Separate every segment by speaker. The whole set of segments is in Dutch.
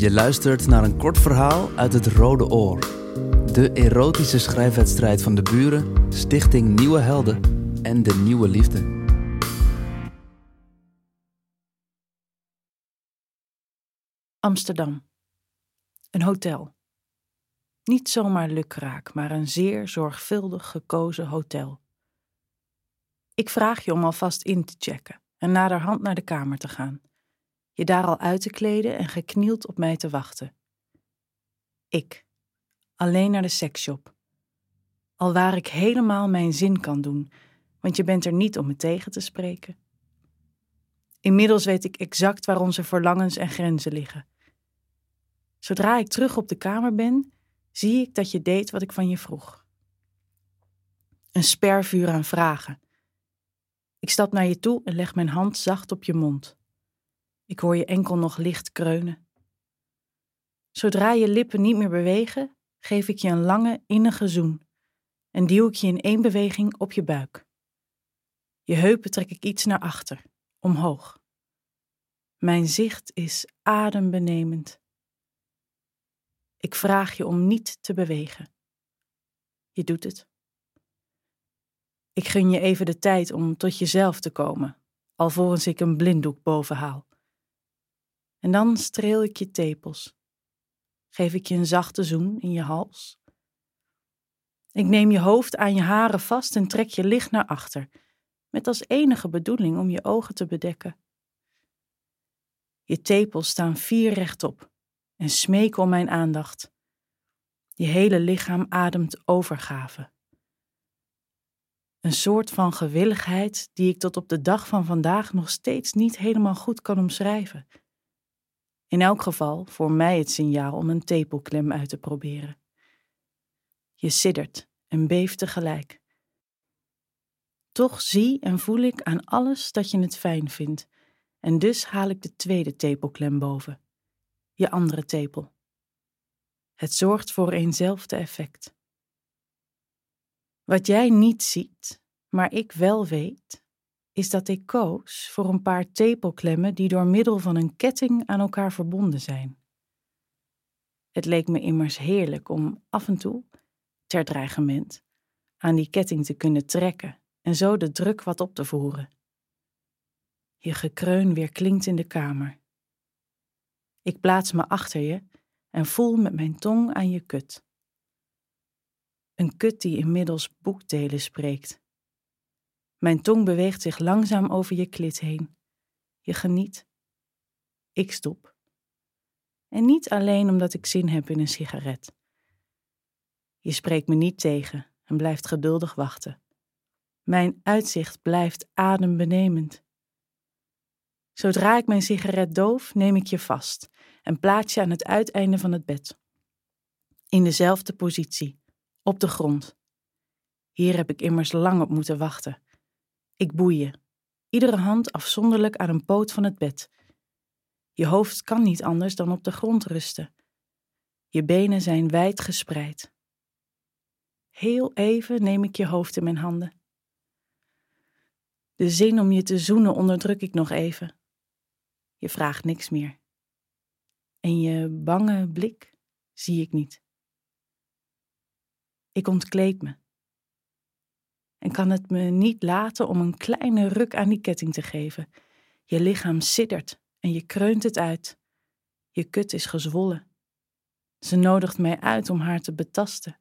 Speaker 1: Je luistert naar een kort verhaal uit het Rode Oor. De erotische schrijfwedstrijd van de buren, Stichting Nieuwe Helden en de Nieuwe Liefde.
Speaker 2: Amsterdam. Een hotel. Niet zomaar lukraak, maar een zeer zorgvuldig gekozen hotel. Ik vraag je om alvast in te checken en naderhand naar de kamer te gaan. Je daar al uit te kleden en geknield op mij te wachten. Ik, alleen naar de seksshop. Al waar ik helemaal mijn zin kan doen, want je bent er niet om me tegen te spreken. Inmiddels weet ik exact waar onze verlangens en grenzen liggen. Zodra ik terug op de kamer ben, zie ik dat je deed wat ik van je vroeg. Een spervuur aan vragen. Ik stap naar je toe en leg mijn hand zacht op je mond. Ik hoor je enkel nog licht kreunen. Zodra je lippen niet meer bewegen, geef ik je een lange, innige zoen en duw ik je in één beweging op je buik. Je heupen trek ik iets naar achter, omhoog. Mijn zicht is adembenemend. Ik vraag je om niet te bewegen. Je doet het. Ik gun je even de tijd om tot jezelf te komen, alvorens ik een blinddoek bovenhaal. En dan streel ik je tepels. Geef ik je een zachte zoen in je hals. Ik neem je hoofd aan je haren vast en trek je licht naar achter, met als enige bedoeling om je ogen te bedekken. Je tepels staan vier rechtop en smeken om mijn aandacht. Je hele lichaam ademt overgave. Een soort van gewilligheid die ik tot op de dag van vandaag nog steeds niet helemaal goed kan omschrijven. In elk geval voor mij het signaal om een tepelklem uit te proberen. Je siddert en beeft tegelijk. Toch zie en voel ik aan alles dat je het fijn vindt, en dus haal ik de tweede tepelklem boven, je andere tepel. Het zorgt voor eenzelfde effect. Wat jij niet ziet, maar ik wel weet, is dat ik koos voor een paar tepelklemmen die door middel van een ketting aan elkaar verbonden zijn. Het leek me immers heerlijk om af en toe, ter dreigement, aan die ketting te kunnen trekken en zo de druk wat op te voeren. Je gekreun weer klinkt in de kamer. Ik plaats me achter je en voel met mijn tong aan je kut. Een kut die inmiddels boekdelen spreekt mijn tong beweegt zich langzaam over je klit heen. Je geniet. Ik stop. En niet alleen omdat ik zin heb in een sigaret. Je spreekt me niet tegen en blijft geduldig wachten. Mijn uitzicht blijft adembenemend. Zodra ik mijn sigaret doof, neem ik je vast en plaats je aan het uiteinde van het bed. In dezelfde positie, op de grond. Hier heb ik immers lang op moeten wachten ik boei je, iedere hand afzonderlijk aan een poot van het bed. Je hoofd kan niet anders dan op de grond rusten. Je benen zijn wijd gespreid. Heel even neem ik je hoofd in mijn handen. De zin om je te zoenen onderdruk ik nog even. Je vraagt niks meer. En je bange blik zie ik niet. Ik ontkleed me en kan het me niet laten om een kleine ruk aan die ketting te geven. Je lichaam siddert en je kreunt het uit. Je kut is gezwollen. Ze nodigt mij uit om haar te betasten.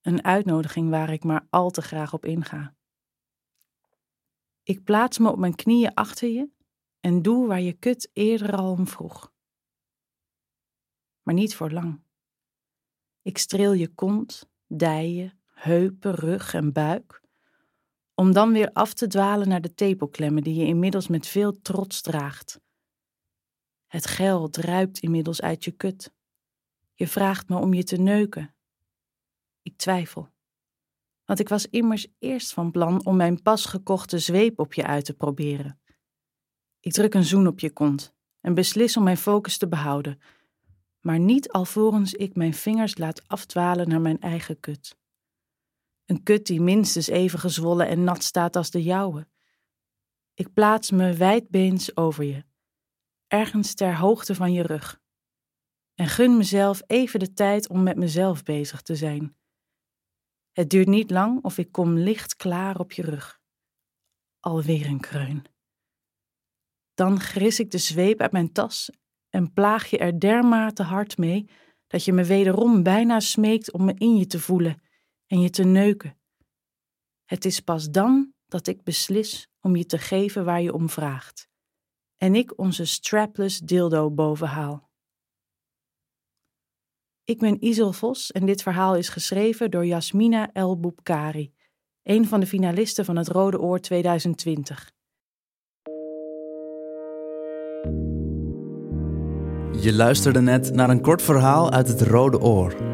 Speaker 2: Een uitnodiging waar ik maar al te graag op inga. Ik plaats me op mijn knieën achter je en doe waar je kut eerder al om vroeg. Maar niet voor lang. Ik streel je kont, dijen, heupen, rug en buik, om dan weer af te dwalen naar de tepelklemmen die je inmiddels met veel trots draagt. Het gel druipt inmiddels uit je kut. Je vraagt me om je te neuken. Ik twijfel, want ik was immers eerst van plan om mijn pas gekochte zweep op je uit te proberen. Ik druk een zoen op je kont en beslis om mijn focus te behouden, maar niet alvorens ik mijn vingers laat afdwalen naar mijn eigen kut. Een kut die minstens even gezwollen en nat staat als de jouwe. Ik plaats me wijdbeens over je, ergens ter hoogte van je rug. en gun mezelf even de tijd om met mezelf bezig te zijn. Het duurt niet lang of ik kom licht klaar op je rug. Alweer een kreun. Dan gris ik de zweep uit mijn tas en plaag je er dermate hard mee dat je me wederom bijna smeekt om me in je te voelen en je te neuken. Het is pas dan dat ik beslis om je te geven waar je om vraagt en ik onze strapless dildo bovenhaal. Ik ben Isel Vos en dit verhaal is geschreven door Jasmina El Boubkari, een van de finalisten van het Rode Oor 2020.
Speaker 1: Je luisterde net naar een kort verhaal uit het Rode Oor.